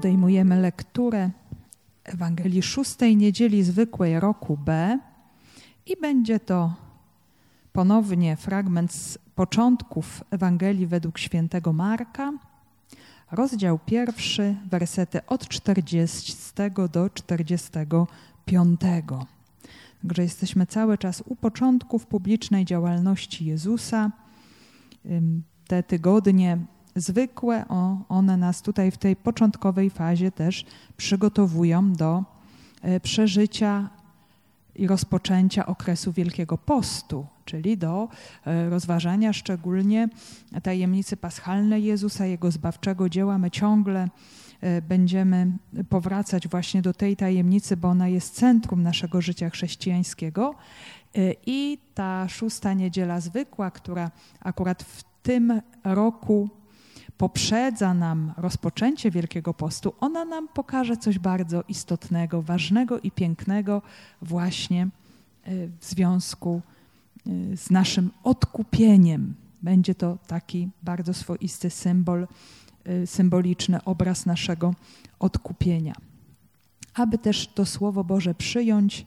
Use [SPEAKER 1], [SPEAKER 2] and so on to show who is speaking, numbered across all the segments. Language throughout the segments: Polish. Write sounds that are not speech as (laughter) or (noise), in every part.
[SPEAKER 1] Podejmujemy lekturę Ewangelii szóstej niedzieli zwykłej roku B i będzie to ponownie fragment z początków Ewangelii według świętego Marka, rozdział pierwszy, wersety od 40 do 45. Także jesteśmy cały czas u początków publicznej działalności Jezusa. Te tygodnie zwykłe, one nas tutaj w tej początkowej fazie też przygotowują do e, przeżycia i rozpoczęcia okresu Wielkiego Postu, czyli do e, rozważania szczególnie tajemnicy paschalnej Jezusa, Jego zbawczego dzieła. My ciągle e, będziemy powracać właśnie do tej tajemnicy, bo ona jest centrum naszego życia chrześcijańskiego. I ta szósta niedziela zwykła, która akurat w tym roku poprzedza nam rozpoczęcie Wielkiego Postu, ona nam pokaże coś bardzo istotnego, ważnego i pięknego właśnie y, w związku y, z naszym odkupieniem. Będzie to taki bardzo swoisty symbol, y, symboliczny obraz naszego odkupienia. Aby też to Słowo Boże przyjąć,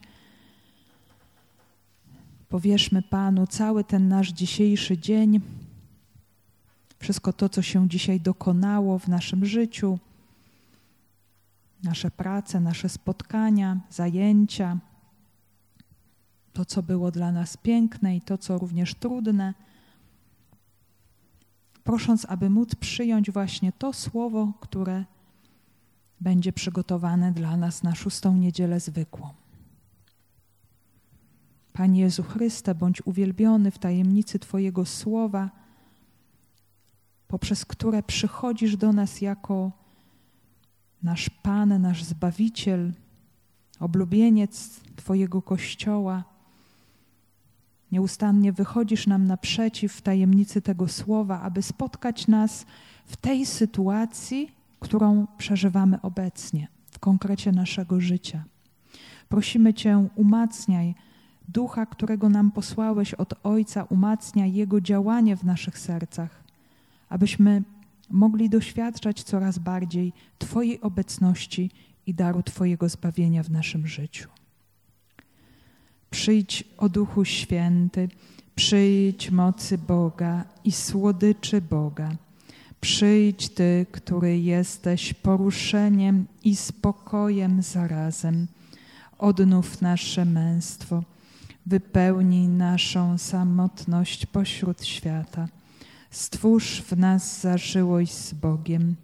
[SPEAKER 1] powierzmy Panu cały ten nasz dzisiejszy dzień wszystko to, co się dzisiaj dokonało w naszym życiu, nasze prace, nasze spotkania, zajęcia, to, co było dla nas piękne i to, co również trudne, prosząc, aby móc przyjąć właśnie to słowo, które będzie przygotowane dla nas na szóstą niedzielę zwykłą. Panie Jezu Chryste, bądź uwielbiony w tajemnicy Twojego słowa poprzez które przychodzisz do nas jako nasz Pan, nasz Zbawiciel, oblubieniec Twojego Kościoła. Nieustannie wychodzisz nam naprzeciw w tajemnicy tego słowa, aby spotkać nas w tej sytuacji, którą przeżywamy obecnie, w konkrecie naszego życia. Prosimy Cię, umacniaj ducha, którego nam posłałeś od Ojca, umacniaj Jego działanie w naszych sercach abyśmy mogli doświadczać coraz bardziej Twojej obecności i daru Twojego zbawienia w naszym życiu. Przyjdź o Duchu Święty, przyjdź mocy Boga i słodyczy Boga. Przyjdź Ty, który jesteś poruszeniem i spokojem zarazem. Odnów nasze męstwo, wypełnij naszą samotność pośród świata Stwórz w nas zażyłość z Bogiem.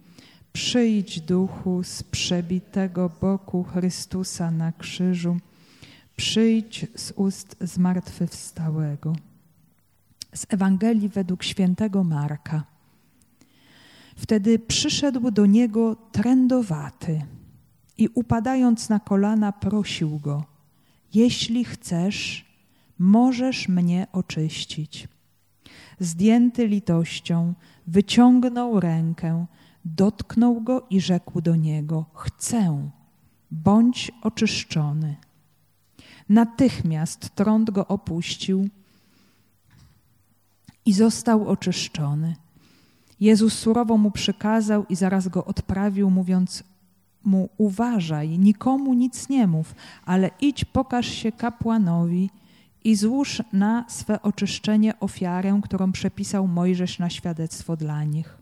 [SPEAKER 1] Przyjdź duchu z przebitego boku Chrystusa na krzyżu. Przyjdź z ust zmartwychwstałego. Z Ewangelii według świętego Marka. Wtedy przyszedł do niego trędowaty i upadając na kolana prosił go: Jeśli chcesz, możesz mnie oczyścić zdjęty litością, wyciągnął rękę, dotknął go i rzekł do niego: Chcę, bądź oczyszczony. Natychmiast trąd go opuścił i został oczyszczony. Jezus surowo mu przykazał i zaraz go odprawił, mówiąc mu: Uważaj, nikomu nic nie mów, ale idź, pokaż się kapłanowi i złóż na swe oczyszczenie ofiarę, którą przepisał Mojżesz na świadectwo dla nich.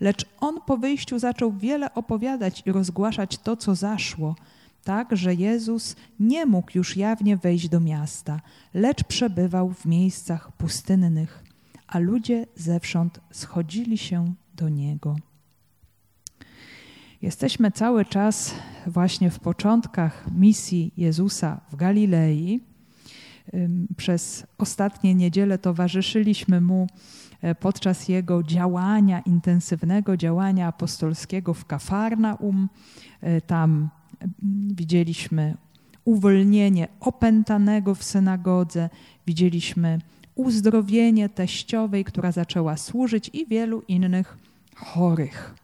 [SPEAKER 1] Lecz on po wyjściu zaczął wiele opowiadać i rozgłaszać to, co zaszło, tak, że Jezus nie mógł już jawnie wejść do miasta, lecz przebywał w miejscach pustynnych, a ludzie zewsząd schodzili się do Niego. Jesteśmy cały czas właśnie w początkach misji Jezusa w Galilei przez ostatnie niedziele towarzyszyliśmy mu e, podczas jego działania, intensywnego działania apostolskiego w Kafarnaum. E, tam widzieliśmy uwolnienie opętanego w synagodze, widzieliśmy uzdrowienie teściowej, która zaczęła służyć i wielu innych chorych.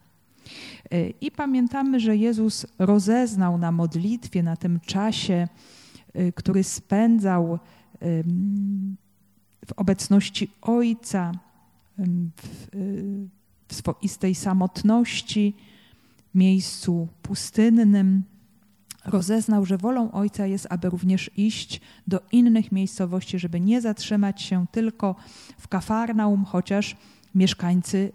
[SPEAKER 1] E, I pamiętamy, że Jezus rozeznał na modlitwie, na tym czasie, który spędzał w obecności Ojca, w, w swoistej samotności, miejscu pustynnym, rozeznał, że wolą Ojca jest, aby również iść do innych miejscowości, żeby nie zatrzymać się tylko w Kafarnaum, chociaż mieszkańcy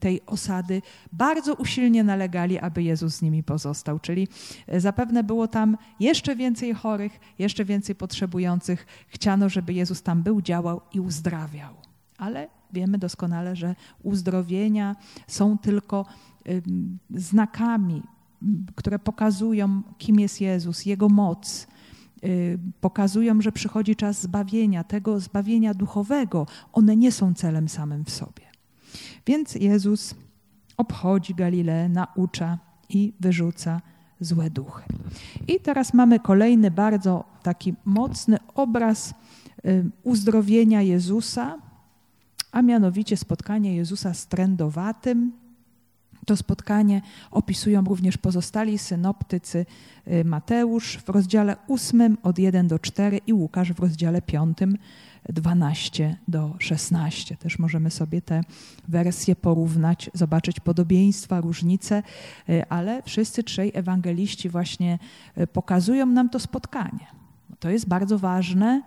[SPEAKER 1] tej osady bardzo usilnie nalegali, aby Jezus z nimi pozostał. Czyli e, zapewne było tam jeszcze więcej chorych, jeszcze więcej potrzebujących. Chciano, żeby Jezus tam był, działał i uzdrawiał. Ale wiemy doskonale, że uzdrowienia są tylko znakami, które pokazują, kim jest Jezus, Jego moc, y, pokazują, że przychodzi czas zbawienia, tego zbawienia duchowego. One nie są celem samym w sobie. Więc Jezus obchodzi Galileę, naucza i wyrzuca złe duchy. I teraz mamy kolejny bardzo taki mocny obraz y, uzdrowienia Jezusa, a mianowicie spotkanie Jezusa z trędowatym. To spotkanie opisują również pozostali synoptycy y, Mateusz w rozdziale 8 od 1 do 4 i Łukasz w rozdziale 5 12 do 16. Też możemy sobie te wersje porównać, zobaczyć podobieństwa, różnice, y, ale wszyscy trzej ewangeliści właśnie y, pokazują nam to spotkanie. To jest bardzo ważne,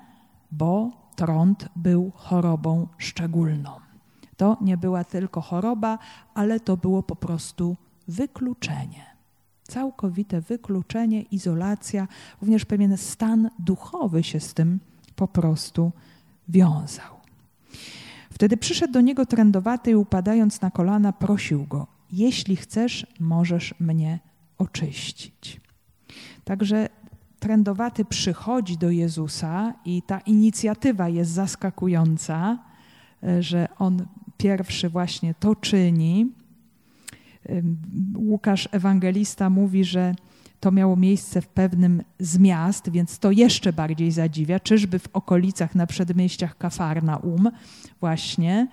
[SPEAKER 1] bo trąd był chorobą szczególną. To nie była tylko choroba, ale to było po prostu wykluczenie. Całkowite wykluczenie, izolacja, również pewien stan duchowy się z tym po prostu wiązał. Wtedy przyszedł do niego trędowaty i upadając na kolana prosił go: Jeśli chcesz, możesz mnie oczyścić. Także trędowaty przychodzi do Jezusa i ta inicjatywa jest zaskakująca, że on pierwszy właśnie to czyni. Łukasz Ewangelista mówi, że to miało miejsce w pewnym z miast, więc to jeszcze bardziej zadziwia. Czyżby w okolicach, na przedmieściach Kafarnaum właśnie,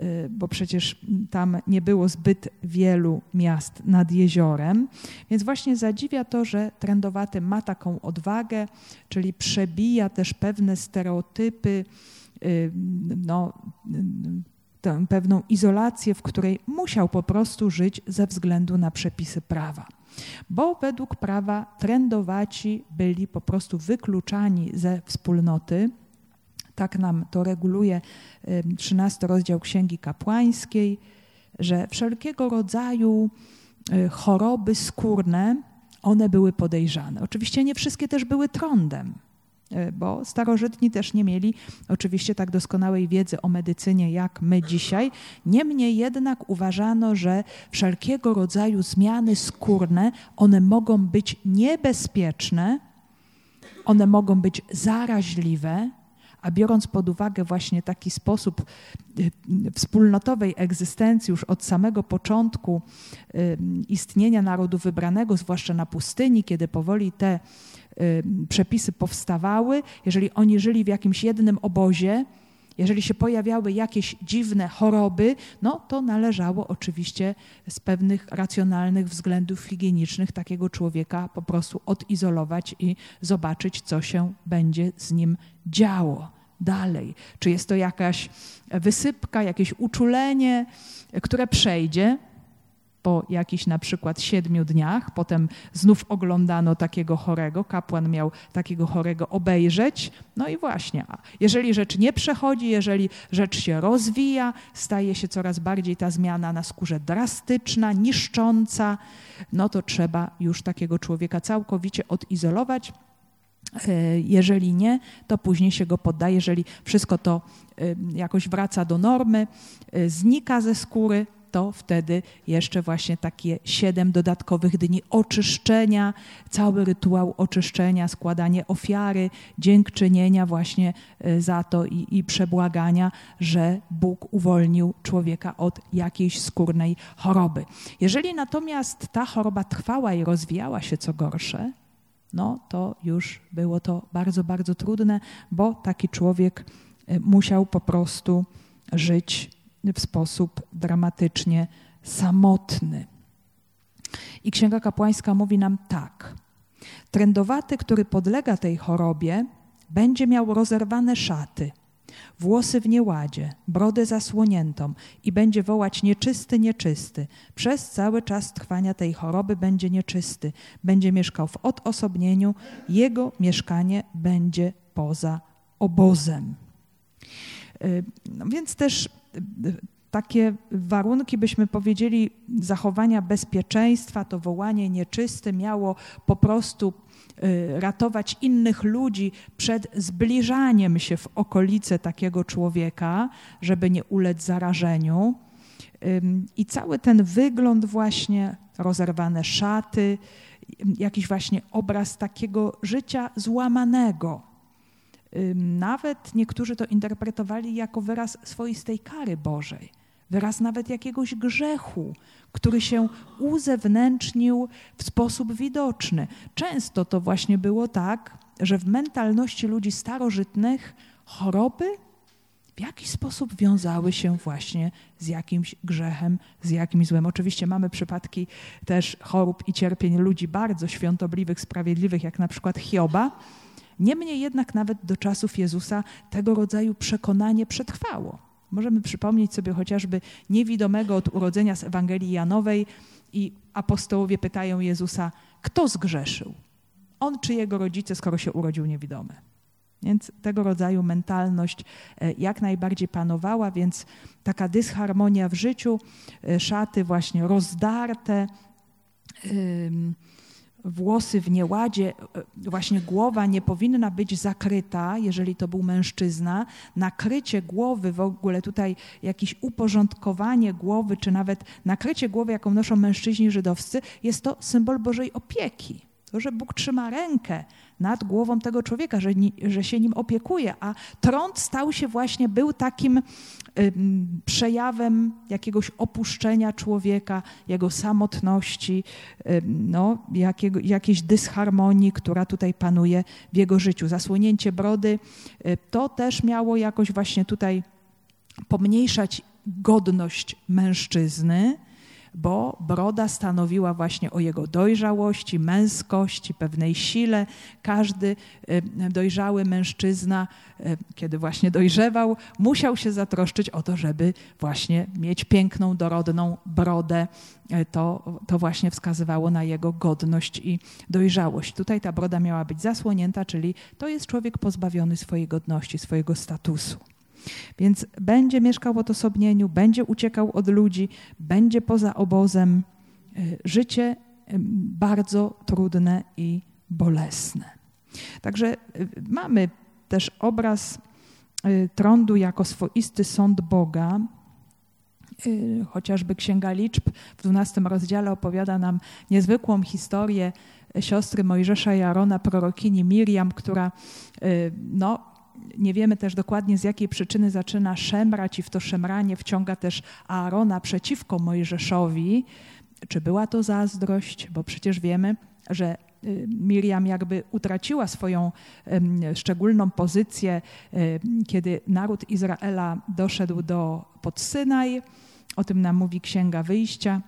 [SPEAKER 1] y, bo przecież tam nie było zbyt wielu miast nad jeziorem. Więc właśnie zadziwia to, że Trędowaty ma taką odwagę, czyli przebija też pewne stereotypy, y, no, tę pewną izolację, w której musiał po prostu żyć ze względu na przepisy prawa. Bo według prawa trędowaci byli po prostu wykluczani ze wspólnoty. Tak nam to reguluje 13 rozdział Księgi Kapłańskiej, że wszelkiego rodzaju y, choroby skórne, one były podejrzane. Oczywiście nie wszystkie też były trądem. E, bo starożytni też nie mieli oczywiście tak doskonałej wiedzy o medycynie jak my dzisiaj. Niemniej jednak uważano, że wszelkiego rodzaju zmiany skórne, one mogą być niebezpieczne, one mogą być zaraźliwe, a biorąc pod uwagę właśnie taki sposób y, wspólnotowej egzystencji już od samego początku y, istnienia narodu wybranego, zwłaszcza na pustyni, kiedy powoli te y, przepisy powstawały, jeżeli oni żyli w jakimś jednym obozie, jeżeli się pojawiały jakieś dziwne choroby, no to należało oczywiście z pewnych racjonalnych względów higienicznych takiego człowieka po prostu odizolować i zobaczyć, co się będzie z nim działo dalej. Czy jest to jakaś wysypka, jakieś uczulenie, które przejdzie po jakichś na przykład siedmiu dniach. Potem znów oglądano takiego chorego, kapłan miał takiego chorego obejrzeć. No i właśnie, jeżeli rzecz nie przechodzi, jeżeli rzecz się rozwija, staje się coraz bardziej ta zmiana na skórze drastyczna, niszcząca, no to trzeba już takiego człowieka całkowicie odizolować jeżeli nie, to później się go poddaje. Jeżeli wszystko to e, jakoś wraca do normy, e, znika ze skóry, to wtedy jeszcze właśnie takie siedem dodatkowych dni oczyszczenia, cały rytuał oczyszczenia, składanie ofiary, dziękczynienia właśnie za to i, i przebłagania, że Bóg uwolnił człowieka od jakiejś skórnej choroby. Jeżeli natomiast ta choroba trwała i rozwijała się co gorsze, no to już było to bardzo, bardzo trudne, bo taki człowiek y, musiał po prostu żyć w sposób dramatycznie samotny. I Księga Kapłańska mówi nam tak. Trędowaty, który podlega tej chorobie, będzie miał rozerwane szaty, włosy w nieładzie, brodę zasłoniętą i będzie wołać nieczysty, nieczysty. Przez cały czas trwania tej choroby będzie nieczysty. Będzie mieszkał w odosobnieniu, jego mieszkanie będzie poza obozem. Y, no więc też y, takie warunki, byśmy powiedzieli, zachowania bezpieczeństwa, to wołanie nieczyste miało po prostu ratować innych ludzi przed zbliżaniem się w okolice takiego człowieka, żeby nie ulec zarażeniu. I cały ten wygląd właśnie, rozerwane szaty, jakiś właśnie obraz takiego życia złamanego. Nawet niektórzy to interpretowali jako wyraz swoistej kary Bożej wyraz nawet jakiegoś grzechu, który się uzewnętrznił w sposób widoczny. Często to właśnie było tak, że w mentalności ludzi starożytnych choroby w jakiś sposób wiązały się właśnie z jakimś grzechem, z jakimś złem. Oczywiście mamy przypadki też chorób i cierpień ludzi bardzo świątobliwych, sprawiedliwych, jak na przykład Hioba. Niemniej jednak nawet do czasów Jezusa tego rodzaju przekonanie przetrwało. Możemy przypomnieć sobie chociażby niewidomego od urodzenia z Ewangelii Janowej i apostołowie pytają Jezusa, kto zgrzeszył? On czy jego rodzice, skoro się urodził niewidomy? Więc tego rodzaju mentalność e, jak najbardziej panowała, więc taka dysharmonia w życiu, e, szaty właśnie rozdarte, włosy w nieładzie, e, właśnie głowa nie powinna być zakryta, jeżeli to był mężczyzna. Nakrycie głowy, w ogóle tutaj jakieś uporządkowanie głowy, czy nawet nakrycie głowy, jaką noszą mężczyźni żydowscy, jest to symbol Bożej opieki. To, że Bóg trzyma rękę nad głową tego człowieka, że, że się nim opiekuje, a trąd stał się właśnie, był takim przejawem jakiegoś opuszczenia człowieka, jego samotności, no, jakiego, jakiejś dysharmonii, która tutaj panuje w jego życiu. Zasłonięcie brody y, to też miało jakoś właśnie tutaj pomniejszać godność mężczyzny, bo broda stanowiła właśnie o jego dojrzałości, męskości, pewnej sile. Każdy y, dojrzały mężczyzna, y, kiedy właśnie dojrzewał, musiał się zatroszczyć o to, żeby właśnie mieć piękną, dorodną brodę. Y, to, to właśnie wskazywało na jego godność i dojrzałość. Tutaj ta broda miała być zasłonięta, czyli to jest człowiek pozbawiony swojej godności, swojego statusu. Więc będzie mieszkał w odosobnieniu, będzie uciekał od ludzi, będzie poza obozem. Y, życie y, bardzo trudne i bolesne. Także y, mamy też obraz trądu jako swoisty sąd Boga. Chociażby Księga Liczb w 12 rozdziale opowiada nam niezwykłą historię siostry Mojżesza i Arona, prorokini Miriam, która no, nie wiemy też dokładnie z jakiej przyczyny zaczyna szemrać i w to szemranie wciąga też Aarona przeciwko Mojżeszowi. Czy była to zazdrość? Bo przecież wiemy, że y, Miriam jakby utraciła swoją szczególną pozycję, kiedy naród Izraela doszedł do pod Synaj. O tym nam mówi Księga Wyjścia.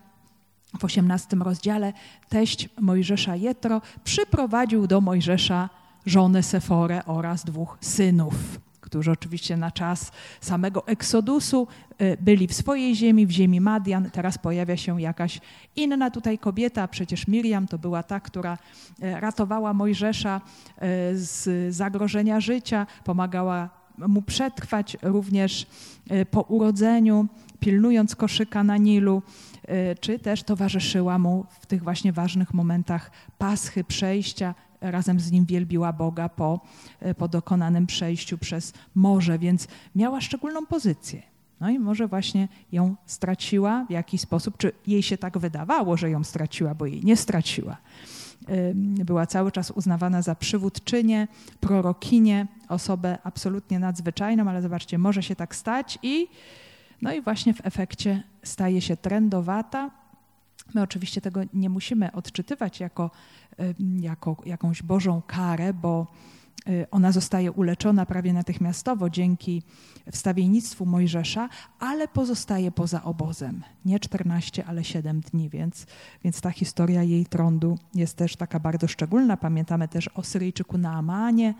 [SPEAKER 1] W osiemnastym rozdziale teść Mojżesza Jetro przyprowadził do Mojżesza żonę Seforę oraz dwóch synów, którzy oczywiście na czas samego Eksodusu y, byli w swojej ziemi, w ziemi Madian. Teraz pojawia się jakaś inna tutaj kobieta, przecież Miriam to była ta, która y, ratowała Mojżesza y, z zagrożenia życia, pomagała mu przetrwać również po urodzeniu, pilnując koszyka na Nilu, czy też towarzyszyła mu w tych właśnie ważnych momentach paschy, przejścia razem z nim wielbiła Boga po, e, po dokonanym przejściu przez morze, więc miała szczególną pozycję. No i może właśnie ją straciła w jakiś sposób, czy jej się tak wydawało, że ją straciła, bo jej nie straciła. Była cały czas uznawana za przywódczynię, prorokinię, osobę absolutnie nadzwyczajną, ale zobaczcie, może się tak stać i no i właśnie w efekcie staje się trendowata. My oczywiście tego nie musimy odczytywać jako jako jakąś Bożą karę, bo y, ona zostaje uleczona prawie natychmiastowo dzięki wstawiennictwu Mojżesza, ale pozostaje poza obozem. Nie 14, ale 7 dni, więc, więc ta historia jej trądu jest też taka bardzo szczególna. Pamiętamy też o Syryjczyku Naamanie,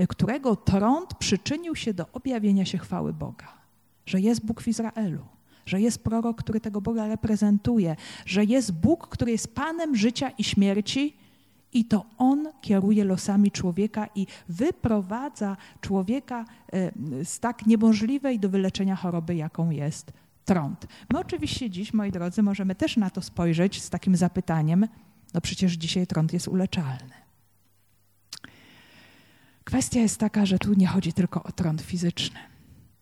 [SPEAKER 1] y, którego trąd przyczynił się do objawienia się chwały Boga, że jest Bóg w Izraelu, że jest prorok, który tego Boga reprezentuje, że jest Bóg, który jest Panem życia i śmierci i to On kieruje losami człowieka i wyprowadza człowieka y, z tak niemożliwej do wyleczenia choroby, jaką jest trąd. My oczywiście dziś, moi drodzy, możemy też na to spojrzeć z takim zapytaniem, no przecież dzisiaj trąd jest uleczalny. Kwestia jest taka, że tu nie chodzi tylko o trąd fizyczny.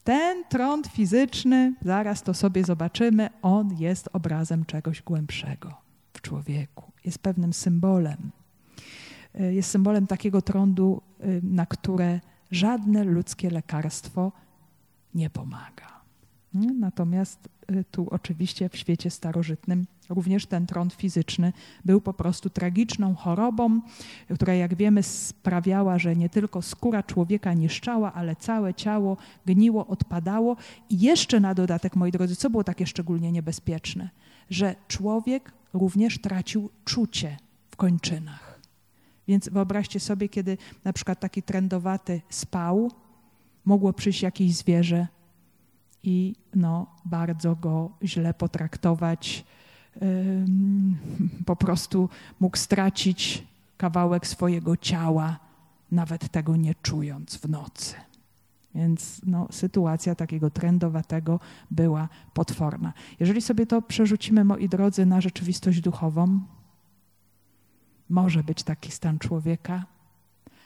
[SPEAKER 1] Ten trąd fizyczny, zaraz to sobie zobaczymy, on jest obrazem czegoś głębszego w człowieku. Jest pewnym symbolem. Y, jest symbolem takiego trądu, y, na które żadne ludzkie lekarstwo nie pomaga. Natomiast y, tu oczywiście w świecie starożytnym również ten trąd fizyczny był po prostu tragiczną chorobą, która jak wiemy sprawiała, że nie tylko skóra człowieka niszczała, ale całe ciało gniło, odpadało. I jeszcze na dodatek, moi drodzy, co było takie szczególnie niebezpieczne, że człowiek również tracił czucie w kończynach. Więc wyobraźcie sobie, kiedy na przykład taki trędowaty spał, mogło przyjść jakieś zwierzę i no, bardzo go źle potraktować. Po prostu mógł stracić kawałek swojego ciała, nawet tego nie czując w nocy. Więc no, sytuacja takiego trendowatego była potworna. Jeżeli sobie to przerzucimy, moi drodzy, na rzeczywistość duchową, może być taki stan człowieka,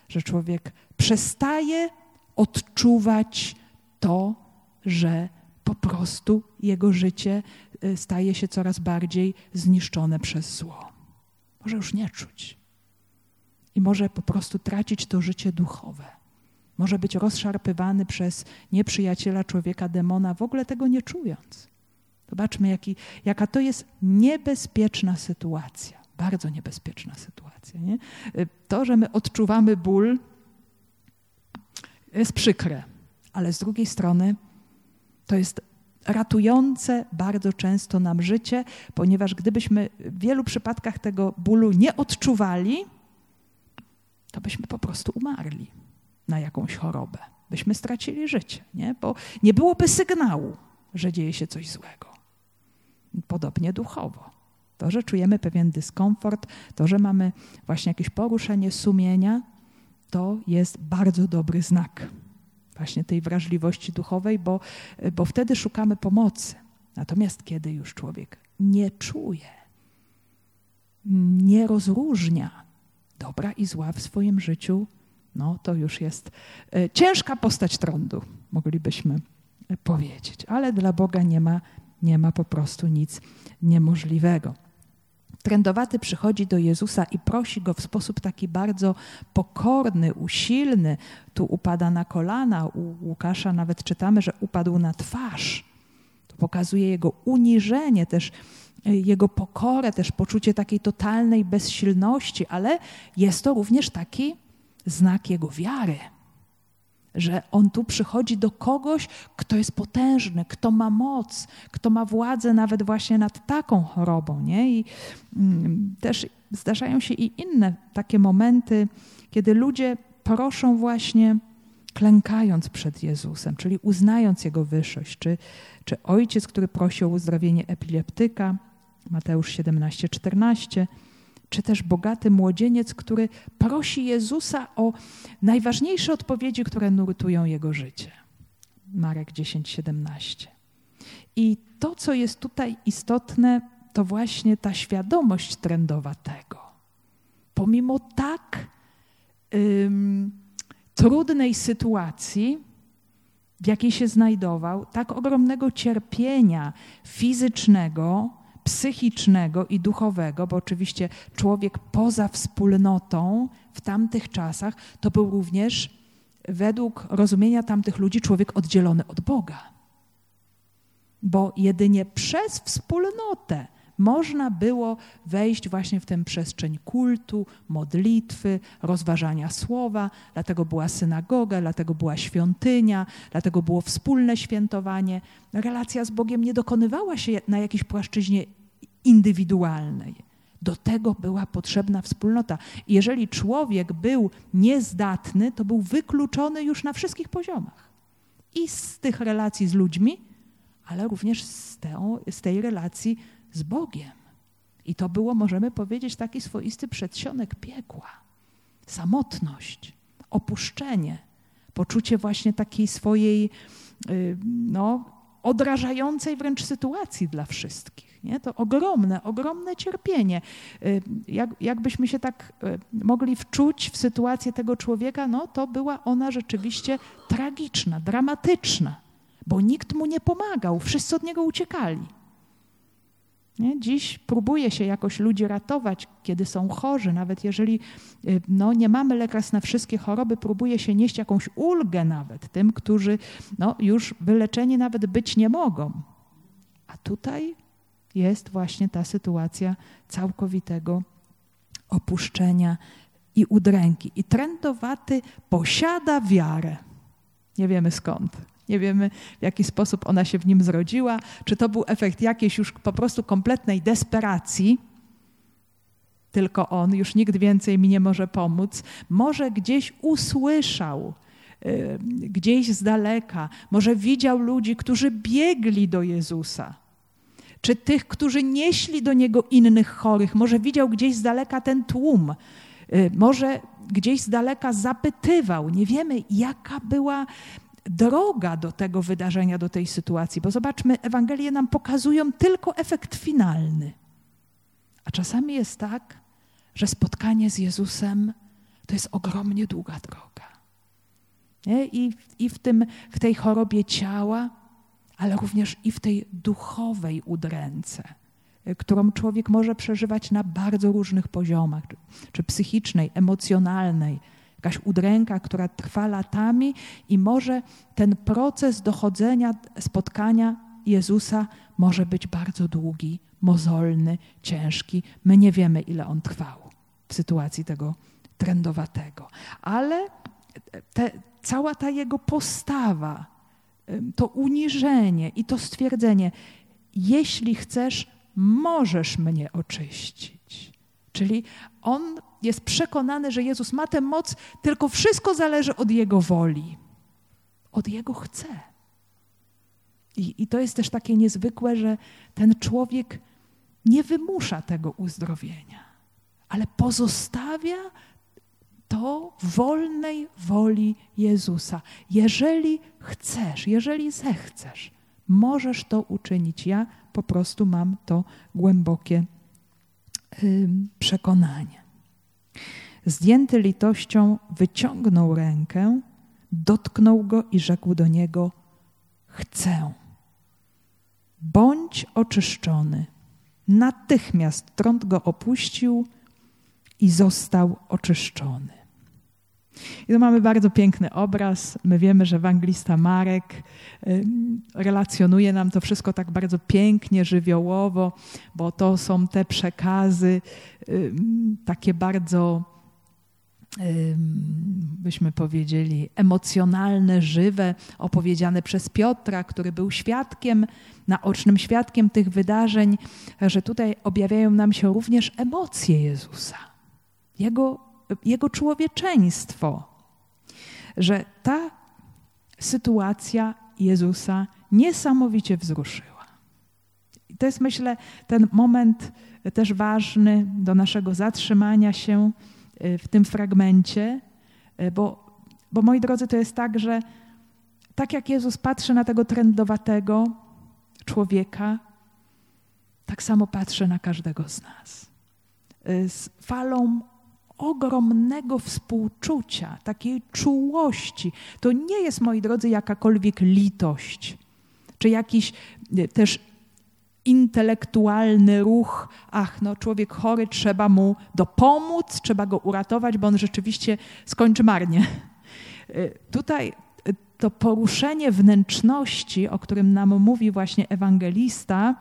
[SPEAKER 1] że człowiek przestaje odczuwać to, że po prostu jego życie y, staje się coraz bardziej zniszczone przez zło. Może już nie czuć. I może po prostu tracić to życie duchowe. Może być rozszarpywany przez nieprzyjaciela człowieka, demona, w ogóle tego nie czując. Zobaczmy, jaki, jaka to jest niebezpieczna sytuacja. Bardzo niebezpieczna sytuacja. Nie? Y, to, że my odczuwamy ból, jest przykre, ale z drugiej strony to jest ratujące bardzo często nam życie, ponieważ gdybyśmy w wielu przypadkach tego bólu nie odczuwali, to byśmy po prostu umarli na jakąś chorobę. Byśmy stracili życie, nie? bo nie byłoby sygnału, że dzieje się coś złego. Podobnie duchowo. To, że czujemy pewien dyskomfort, to, że mamy właśnie jakieś poruszenie sumienia, to jest bardzo dobry znak właśnie tej wrażliwości duchowej, bo, bo wtedy szukamy pomocy. Natomiast kiedy już człowiek nie czuje, nie rozróżnia dobra i zła w swoim życiu, no to już jest e, ciężka postać trądu, moglibyśmy powiedzieć. Ale dla Boga nie ma, nie ma po prostu nic niemożliwego. Trędowaty przychodzi do Jezusa i prosi go w sposób taki bardzo pokorny, usilny. Tu upada na kolana, u Łukasza nawet czytamy, że upadł na twarz. To pokazuje jego uniżenie, też e, jego pokorę, też poczucie takiej totalnej bezsilności, ale jest to również taki znak jego wiary że on tu przychodzi do kogoś, kto jest potężny, kto ma moc, kto ma władzę nawet właśnie nad taką chorobą. Nie? I mm, też zdarzają się i inne takie momenty, kiedy ludzie proszą właśnie klękając przed Jezusem, czyli uznając Jego wyższość, czy, czy ojciec, który prosi o uzdrowienie epileptyka, Mateusz 17, 14, czy też bogaty młodzieniec, który prosi Jezusa o najważniejsze odpowiedzi, które nurtują jego życie. Marek 10, 17. I to, co jest tutaj istotne, to właśnie ta świadomość trendowa tego. Pomimo tak ym, trudnej sytuacji, w jakiej się znajdował, tak ogromnego cierpienia fizycznego, psychicznego i duchowego, bo oczywiście człowiek poza wspólnotą w tamtych czasach to był również według rozumienia tamtych ludzi człowiek oddzielony od Boga. Bo jedynie przez wspólnotę można było wejść właśnie w tę przestrzeń kultu, modlitwy, rozważania słowa, dlatego była synagoga, dlatego była świątynia, dlatego było wspólne świętowanie. Relacja z Bogiem nie dokonywała się na jakiejś płaszczyźnie indywidualnej. Do tego była potrzebna wspólnota. Jeżeli człowiek był niezdatny, to był wykluczony już na wszystkich poziomach. I z tych relacji z ludźmi, ale również z, te, z tej relacji z Bogiem. I to było, możemy powiedzieć, taki swoisty przedsionek piekła. Samotność, opuszczenie, poczucie właśnie takiej swojej, y, no, odrażającej wręcz sytuacji dla wszystkich. Nie? To ogromne, ogromne cierpienie. Y, jak, jakbyśmy się tak y, mogli wczuć w sytuację tego człowieka, no to była ona rzeczywiście tragiczna, dramatyczna, bo nikt mu nie pomagał, wszyscy od niego uciekali. Nie? Dziś próbuje się jakoś ludzi ratować, kiedy są chorzy, nawet jeżeli y, no, nie mamy lekarstw na wszystkie choroby, próbuje się nieść jakąś ulgę nawet tym, którzy no, już wyleczeni nawet być nie mogą. A tutaj jest właśnie ta sytuacja całkowitego opuszczenia i udręki. I trędowaty posiada wiarę. Nie wiemy skąd. Nie wiemy, w jaki sposób ona się w nim zrodziła, czy to był efekt jakiejś już po prostu kompletnej desperacji, tylko on, już nikt więcej mi nie może pomóc. Może gdzieś usłyszał, yy, gdzieś z daleka, może widział ludzi, którzy biegli do Jezusa, czy tych, którzy nieśli do niego innych chorych, może widział gdzieś z daleka ten tłum, yy, może gdzieś z daleka zapytywał. Nie wiemy, jaka była droga do tego wydarzenia, do tej sytuacji, bo zobaczmy, Ewangelie nam pokazują tylko efekt finalny. A czasami jest tak, że spotkanie z Jezusem to jest ogromnie długa droga. Nie? I, I w, tym, w tej chorobie ciała, ale również i w tej duchowej udręce, którą człowiek może przeżywać na bardzo różnych poziomach, czy, czy psychicznej, emocjonalnej, jakaś udręka, która trwa latami i może ten proces dochodzenia, spotkania Jezusa może być bardzo długi, mozolny, ciężki. My nie wiemy, ile on trwał w sytuacji tego trendowatego. Ale te, cała ta jego postawa, to uniżenie i to stwierdzenie, jeśli chcesz, możesz mnie oczyścić. Czyli on jest przekonany, że Jezus ma tę moc, tylko wszystko zależy od Jego woli. Od Jego chce. I, I to jest też takie niezwykłe, że ten człowiek nie wymusza tego uzdrowienia, ale pozostawia to wolnej woli Jezusa. Jeżeli chcesz, jeżeli zechcesz, możesz to uczynić. Ja po prostu mam to głębokie przekonanie. Zdjęty litością wyciągnął rękę, dotknął go i rzekł do niego: Chcę. Bądź oczyszczony. Natychmiast trąd go opuścił i został oczyszczony. I tu mamy bardzo piękny obraz. My wiemy, że ewangelista Marek relacjonuje nam to wszystko tak bardzo pięknie, żywiołowo, bo to są te przekazy takie bardzo byśmy powiedzieli, emocjonalne, żywe, opowiedziane przez Piotra, który był świadkiem, naocznym świadkiem tych wydarzeń, że tutaj objawiają nam się również emocje Jezusa, Jego, jego człowieczeństwo, że ta sytuacja Jezusa niesamowicie wzruszyła. I to jest, myślę, ten moment też ważny do naszego zatrzymania się, Y, w tym fragmencie, y, bo, bo moi drodzy, to jest tak, że tak jak Jezus patrzy na tego trendowatego człowieka, tak samo patrzy na każdego z nas. Y, z falą ogromnego współczucia, takiej czułości. To nie jest, moi drodzy, jakakolwiek litość, czy jakiś też intelektualny ruch, ach, no człowiek chory, trzeba mu dopomóc, trzeba go uratować, bo on rzeczywiście skończy marnie. Y, tutaj y, to poruszenie wnętrzności, o którym nam mówi właśnie ewangelista,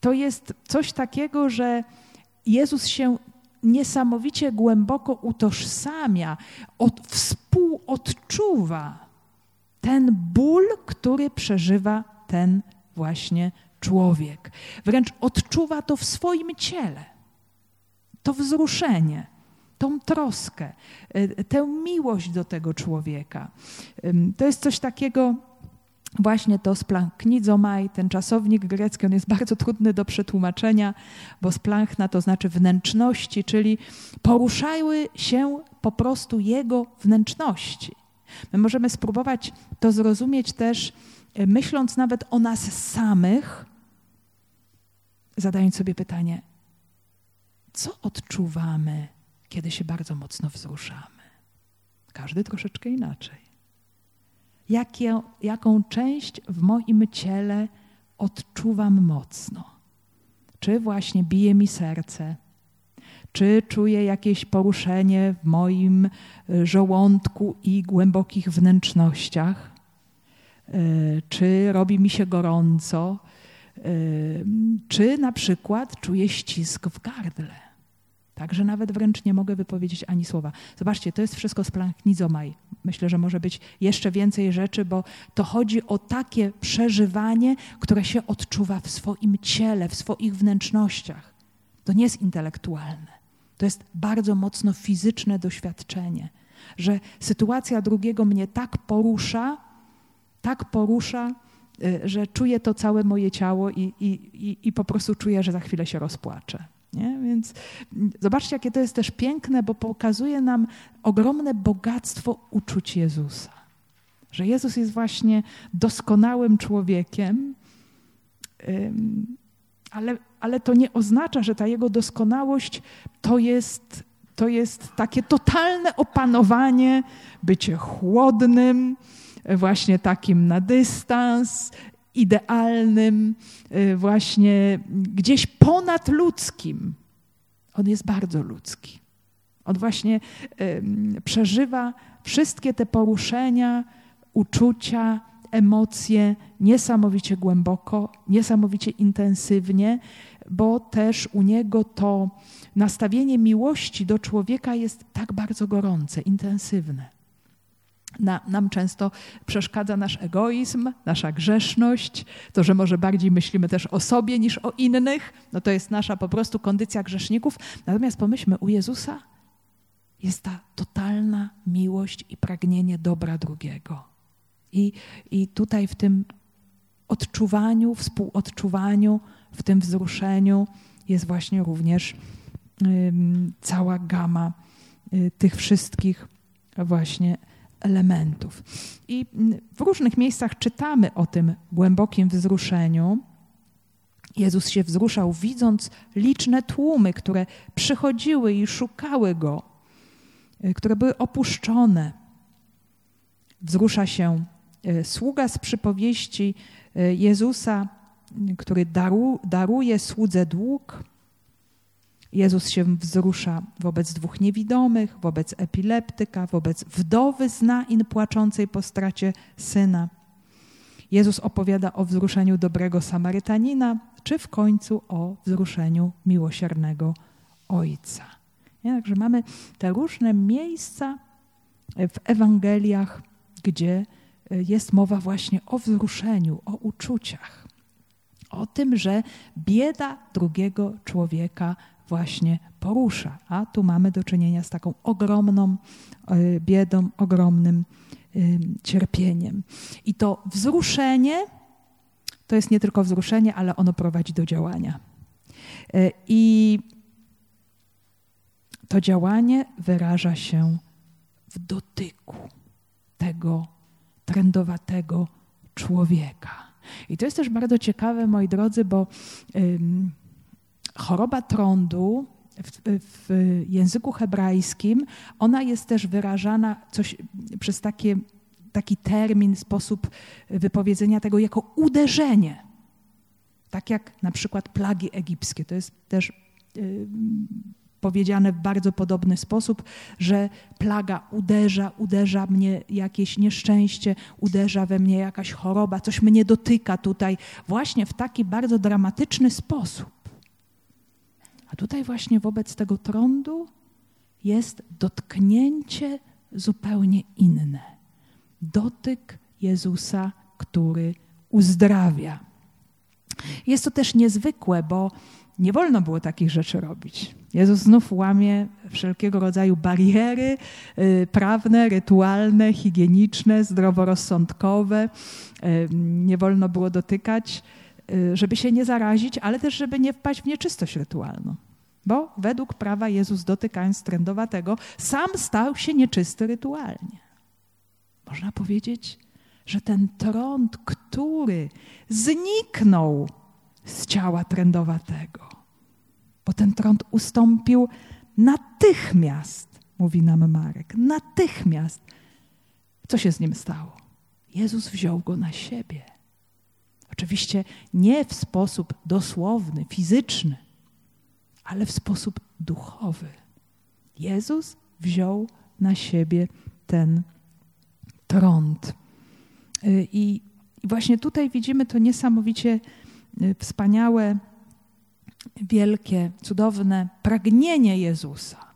[SPEAKER 1] to jest coś takiego, że Jezus się niesamowicie głęboko utożsamia, od, współodczuwa ten ból, który przeżywa ten właśnie człowiek. Wręcz odczuwa to w swoim ciele. to wzruszenie, tą troskę, y, tę miłość do tego człowieka. To jest coś takiego, właśnie to splanknizomai, ten czasownik grecki, on jest bardzo trudny do przetłumaczenia, bo splankna to znaczy wnętrzności, czyli poruszały się po prostu jego wnętrzności. My możemy spróbować to zrozumieć też, y, myśląc nawet o nas samych, zadając sobie pytanie, co odczuwamy, kiedy się bardzo mocno wzruszamy? Każdy troszeczkę inaczej. Jakie, jaką część w moim ciele odczuwam mocno? Czy właśnie bije mi serce? Czy czuję jakieś poruszenie w moim e, żołądku i głębokich wnętrznościach? E, czy robi mi się gorąco? czy na przykład czuję ścisk w gardle. Także nawet wręcz nie mogę wypowiedzieć ani słowa. Zobaczcie, to jest wszystko z planknizomaj. Myślę, że może być jeszcze więcej rzeczy, bo to chodzi o takie przeżywanie, które się odczuwa w swoim ciele, w swoich wnętrznościach. To nie jest intelektualne. To jest bardzo mocno fizyczne doświadczenie, że sytuacja drugiego mnie tak porusza, tak porusza, Y, że czuję to całe moje ciało i, i, i, i po prostu czuję, że za chwilę się rozpłaczę. Nie? Więc zobaczcie, jakie to jest też piękne, bo pokazuje nam ogromne bogactwo uczuć Jezusa. Że Jezus jest właśnie doskonałym człowiekiem, ale, ale to nie oznacza, że ta jego doskonałość to jest, to jest takie totalne opanowanie, bycie chłodnym, właśnie takim na dystans, idealnym, y, właśnie gdzieś ponadludzkim. On jest bardzo ludzki. On właśnie przeżywa wszystkie te poruszenia, uczucia, emocje niesamowicie głęboko, niesamowicie intensywnie, bo też u niego to nastawienie miłości do człowieka jest tak bardzo gorące, intensywne. Na, nam często przeszkadza nasz egoizm, nasza grzeszność, to, że może bardziej myślimy też o sobie niż o innych. No to jest nasza po prostu kondycja grzeszników. Natomiast pomyślmy, u Jezusa jest ta totalna miłość i pragnienie dobra drugiego. I, i tutaj w tym odczuwaniu, współodczuwaniu, w tym wzruszeniu jest właśnie również y, cała gama y, tych wszystkich właśnie elementów. I w różnych miejscach czytamy o tym głębokim wzruszeniu. Jezus się wzruszał, widząc liczne tłumy, które przychodziły i szukały go, e, które były opuszczone. Wzrusza się e, sługa z przypowieści e, Jezusa, który daru, daruje słudze dług, Jezus się wzrusza wobec dwóch niewidomych, wobec epileptyka, wobec wdowy z płaczącej po stracie syna. Jezus opowiada o wzruszeniu dobrego Samarytanina, czy w końcu o wzruszeniu miłosiernego Ojca. Także mamy te różne miejsca w Ewangeliach, gdzie e, jest mowa właśnie o wzruszeniu, o uczuciach, o tym, że bieda drugiego człowieka właśnie porusza. A tu mamy do czynienia z taką ogromną e, biedą, ogromnym cierpieniem. I to wzruszenie to jest nie tylko wzruszenie, ale ono prowadzi do działania. E, I to działanie wyraża się w dotyku tego trendowatego człowieka. I to jest też bardzo ciekawe, moi drodzy, bo choroba trądu w, w, języku hebrajskim, ona jest też wyrażana coś, przez takie, taki termin, sposób wypowiedzenia tego jako uderzenie. Tak jak na przykład plagi egipskie. To jest też y, powiedziane w bardzo podobny sposób, że plaga uderza, uderza mnie jakieś nieszczęście, uderza we mnie jakaś choroba, coś mnie dotyka tutaj, właśnie w taki bardzo dramatyczny sposób. A tutaj właśnie wobec tego trądu jest dotknięcie zupełnie inne. Dotyk Jezusa, który uzdrawia. Jest to też niezwykłe, bo nie wolno było takich rzeczy robić. Jezus znów łamie wszelkiego rodzaju bariery y, prawne, rytualne, higieniczne, zdroworozsądkowe. Y, nie wolno było dotykać, żeby się nie zarazić, ale też, żeby nie wpaść w nieczystość rytualną. Bo według prawa Jezus, dotykając trędowatego, sam stał się nieczysty rytualnie. Można powiedzieć, że ten trąd, który zniknął z ciała trędowatego, bo ten trąd ustąpił natychmiast, mówi nam Marek, natychmiast. Co się z nim stało? Jezus wziął go na siebie. Oczywiście nie w sposób dosłowny, fizyczny, ale w sposób duchowy. Jezus wziął na siebie ten trąd. Y, I właśnie tutaj widzimy to niesamowicie y, wspaniałe, wielkie, cudowne pragnienie Jezusa.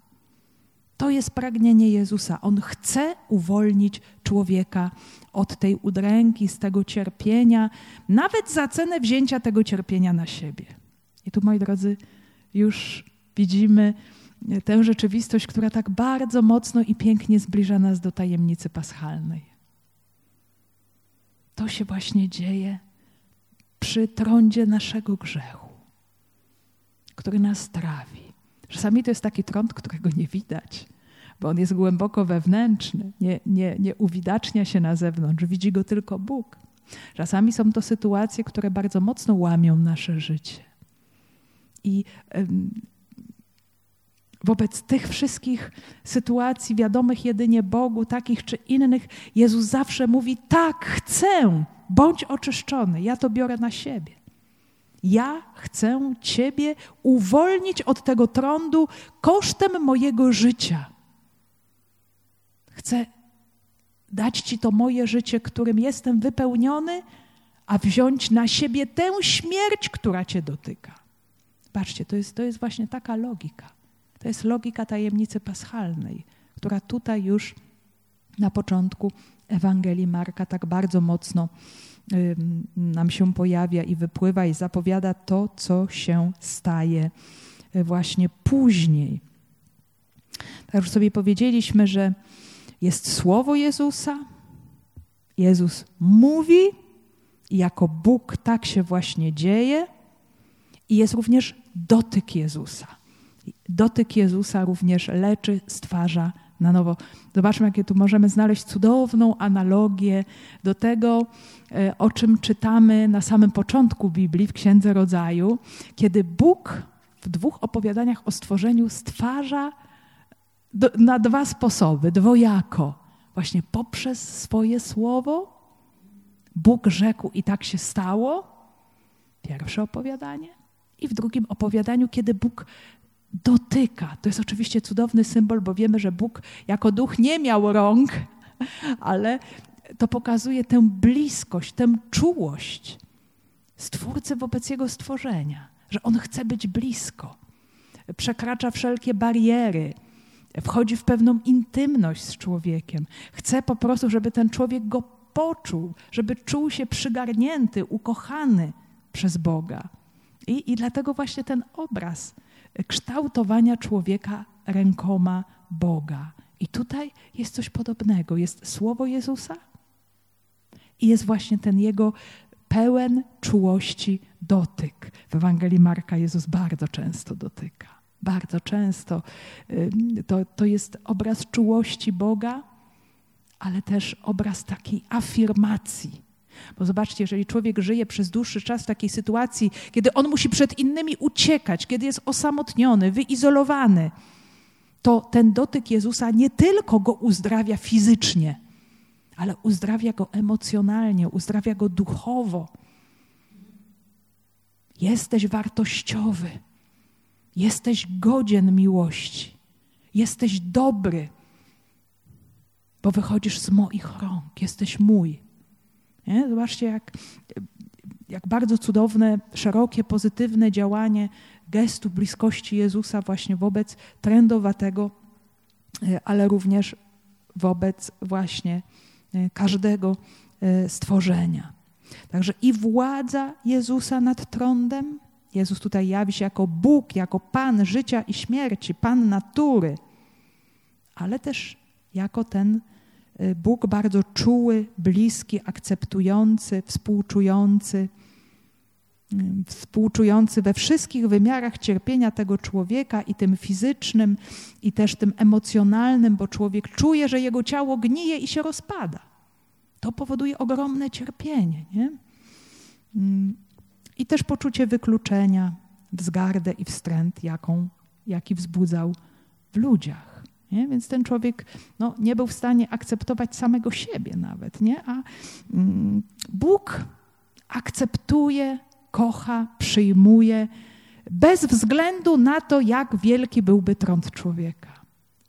[SPEAKER 1] To jest pragnienie Jezusa. On chce uwolnić człowieka od tej udręki, z tego cierpienia, nawet za cenę wzięcia tego cierpienia na siebie. I tu, moi drodzy, już widzimy tę rzeczywistość, która tak bardzo mocno i pięknie zbliża nas do tajemnicy paschalnej. To się właśnie dzieje przy trądzie naszego grzechu, który nas trawi. Czasami to jest taki trąd, którego nie widać, bo on jest głęboko wewnętrzny, nie, nie, nie uwidacznia się na zewnątrz, widzi go tylko Bóg. Czasami są to sytuacje, które bardzo mocno łamią nasze życie. I wobec tych wszystkich sytuacji wiadomych jedynie Bogu, takich czy innych, Jezus zawsze mówi: Tak, chcę, bądź oczyszczony, ja to biorę na siebie. Ja chcę Ciebie uwolnić od tego trądu kosztem mojego życia. Chcę dać Ci to moje życie, którym jestem wypełniony, a wziąć na siebie tę śmierć, która Cię dotyka. Patrzcie, to jest, to jest właśnie taka logika. To jest logika tajemnicy paschalnej, która tutaj już na początku Ewangelii Marka tak bardzo mocno nam się pojawia i wypływa i zapowiada to, co się staje właśnie później. Tak już sobie powiedzieliśmy, że jest słowo Jezusa, Jezus mówi jako Bóg tak się właśnie dzieje i jest również dotyk Jezusa. Dotyk Jezusa również leczy, stwarza na nowo. Zobaczmy, jakie tu możemy znaleźć cudowną analogię do tego, e, o czym czytamy na samym początku Biblii, w Księdze Rodzaju, kiedy Bóg w dwóch opowiadaniach o stworzeniu stwarza do, na dwa sposoby, dwojako. Właśnie poprzez swoje słowo Bóg rzekł i tak się stało. Pierwsze opowiadanie i w drugim opowiadaniu, kiedy Bóg dotyka. To jest oczywiście cudowny symbol, bo wiemy, że Bóg jako duch nie miał rąk, (laughs) ale to pokazuje tę bliskość, tę czułość Stwórcy wobec Jego stworzenia, że On chce być blisko, przekracza wszelkie bariery, wchodzi w pewną intymność z człowiekiem. Chce po prostu, żeby ten człowiek go poczuł, żeby czuł się przygarnięty, ukochany przez Boga. I, I dlatego właśnie ten obraz kształtowania człowieka rękoma Boga. I tutaj jest coś podobnego. Jest słowo Jezusa i jest właśnie ten jego pełen czułości dotyk. W Ewangelii Marka Jezus bardzo często dotyka. Bardzo często. To, to jest obraz czułości Boga, ale też obraz takiej afirmacji bo zobaczcie, jeżeli człowiek żyje przez dłuższy czas w takiej sytuacji, kiedy on musi przed innymi uciekać, kiedy jest osamotniony, wyizolowany, to ten dotyk Jezusa nie tylko go uzdrawia fizycznie, ale uzdrawia go emocjonalnie, uzdrawia go duchowo. Jesteś wartościowy, jesteś godzien miłości, jesteś dobry, bo wychodzisz z moich rąk, jesteś mój. Nie? Zobaczcie, jak, jak bardzo cudowne, szerokie, pozytywne działanie gestu bliskości Jezusa właśnie wobec trendowatego, e, ale również wobec właśnie e, każdego e, stworzenia. Także i władza Jezusa nad trądem, Jezus tutaj jawi się jako Bóg, jako Pan życia i śmierci, Pan natury, ale też jako ten Bóg bardzo czuły, bliski, akceptujący, współczujący, y, współczujący we wszystkich wymiarach cierpienia tego człowieka i tym fizycznym, i też tym emocjonalnym, bo człowiek czuje, że jego ciało gnije i się rozpada. To powoduje ogromne cierpienie. Nie? Mm, I też poczucie wykluczenia, wzgardę i wstręt, jaką, jaki wzbudzał w ludziach. Nie? Więc ten człowiek no, nie był w stanie akceptować samego siebie nawet. Nie? A mm, Bóg akceptuje, kocha, przyjmuje, bez względu na to, jak wielki byłby trąd człowieka.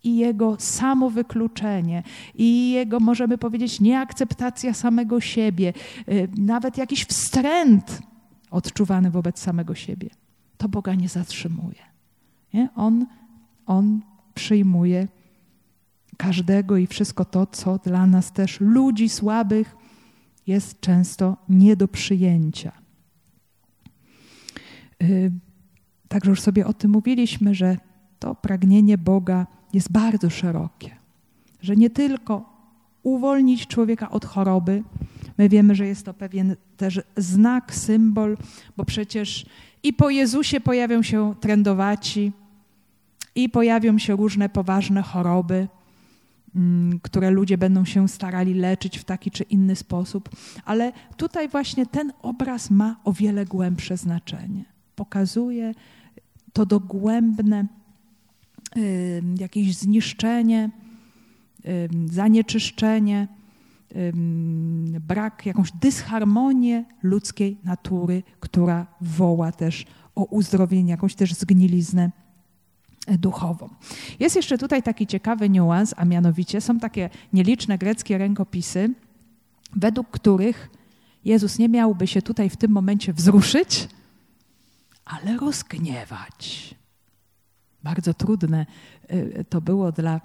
[SPEAKER 1] I jego samowykluczenie, i jego, możemy powiedzieć, nieakceptacja samego siebie, y, nawet jakiś wstręt odczuwany wobec samego siebie, to Boga nie zatrzymuje. Nie? On, on przyjmuje każdego i wszystko to, co dla nas też, ludzi słabych, jest często nie do przyjęcia. Y, także już sobie o tym mówiliśmy, że to pragnienie Boga jest bardzo szerokie. Że nie tylko uwolnić człowieka od choroby, my wiemy, że jest to pewien też znak, symbol, bo przecież i po Jezusie pojawią się trędowaci, i pojawią się różne poważne choroby, mm, które ludzie będą się starali leczyć w taki czy inny sposób. Ale tutaj właśnie ten obraz ma o wiele głębsze znaczenie. Pokazuje to dogłębne jakieś zniszczenie, zanieczyszczenie, brak, jakąś dysharmonię ludzkiej natury, która woła też o uzdrowienie, jakąś też zgniliznę duchową. Jest jeszcze tutaj taki ciekawy niuans, a mianowicie są takie nieliczne greckie rękopisy, według których Jezus nie miałby się tutaj w tym momencie wzruszyć, ale rozgniewać. Bardzo trudne y, to było dla y,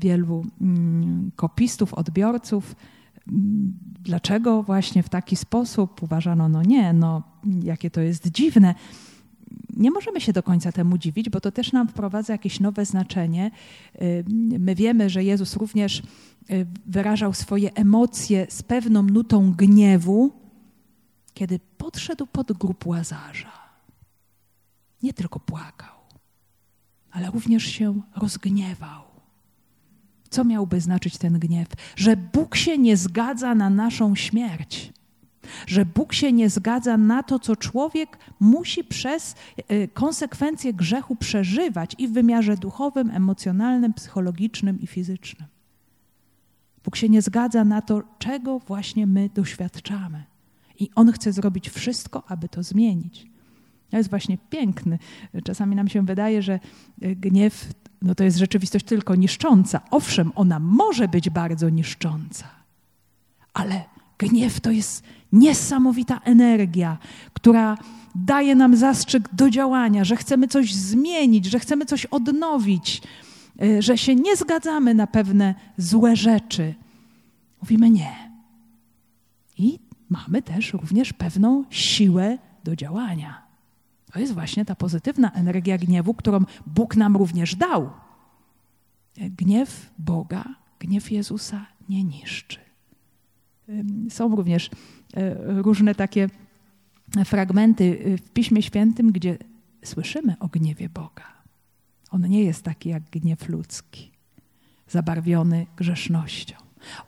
[SPEAKER 1] wielu mm, kopistów, odbiorców. Dlaczego właśnie w taki sposób uważano, no nie, no jakie to jest dziwne nie możemy się do końca temu dziwić, bo to też nam wprowadza jakieś nowe znaczenie. Y, my wiemy, że Jezus również wyrażał swoje emocje z pewną nutą gniewu, kiedy podszedł pod grób łazarza. Nie tylko płakał ale również się rozgniewał. Co miałby znaczyć ten gniew? Że Bóg się nie zgadza na naszą śmierć. Że Bóg się nie zgadza na to, co człowiek musi przez e, konsekwencje grzechu przeżywać i w wymiarze duchowym, emocjonalnym, psychologicznym i fizycznym. Bóg się nie zgadza na to, czego właśnie my doświadczamy. I On chce zrobić wszystko, aby to zmienić. To jest właśnie piękny. Czasami nam się wydaje, że e, gniew no to jest rzeczywistość tylko niszcząca. Owszem, ona może być bardzo niszcząca, ale gniew to jest niesamowita energia, która daje nam zastrzyk do działania, że chcemy coś zmienić, że chcemy coś odnowić, e, że się nie zgadzamy na pewne złe rzeczy. Mówimy nie. I mamy też również pewną siłę do działania. To jest właśnie ta pozytywna energia gniewu, którą Bóg nam również dał. Gniew Boga, gniew Jezusa nie niszczy. Są również różne takie fragmenty w Piśmie Świętym, gdzie słyszymy o gniewie Boga. On nie jest taki jak gniew ludzki, zabarwiony grzesznością.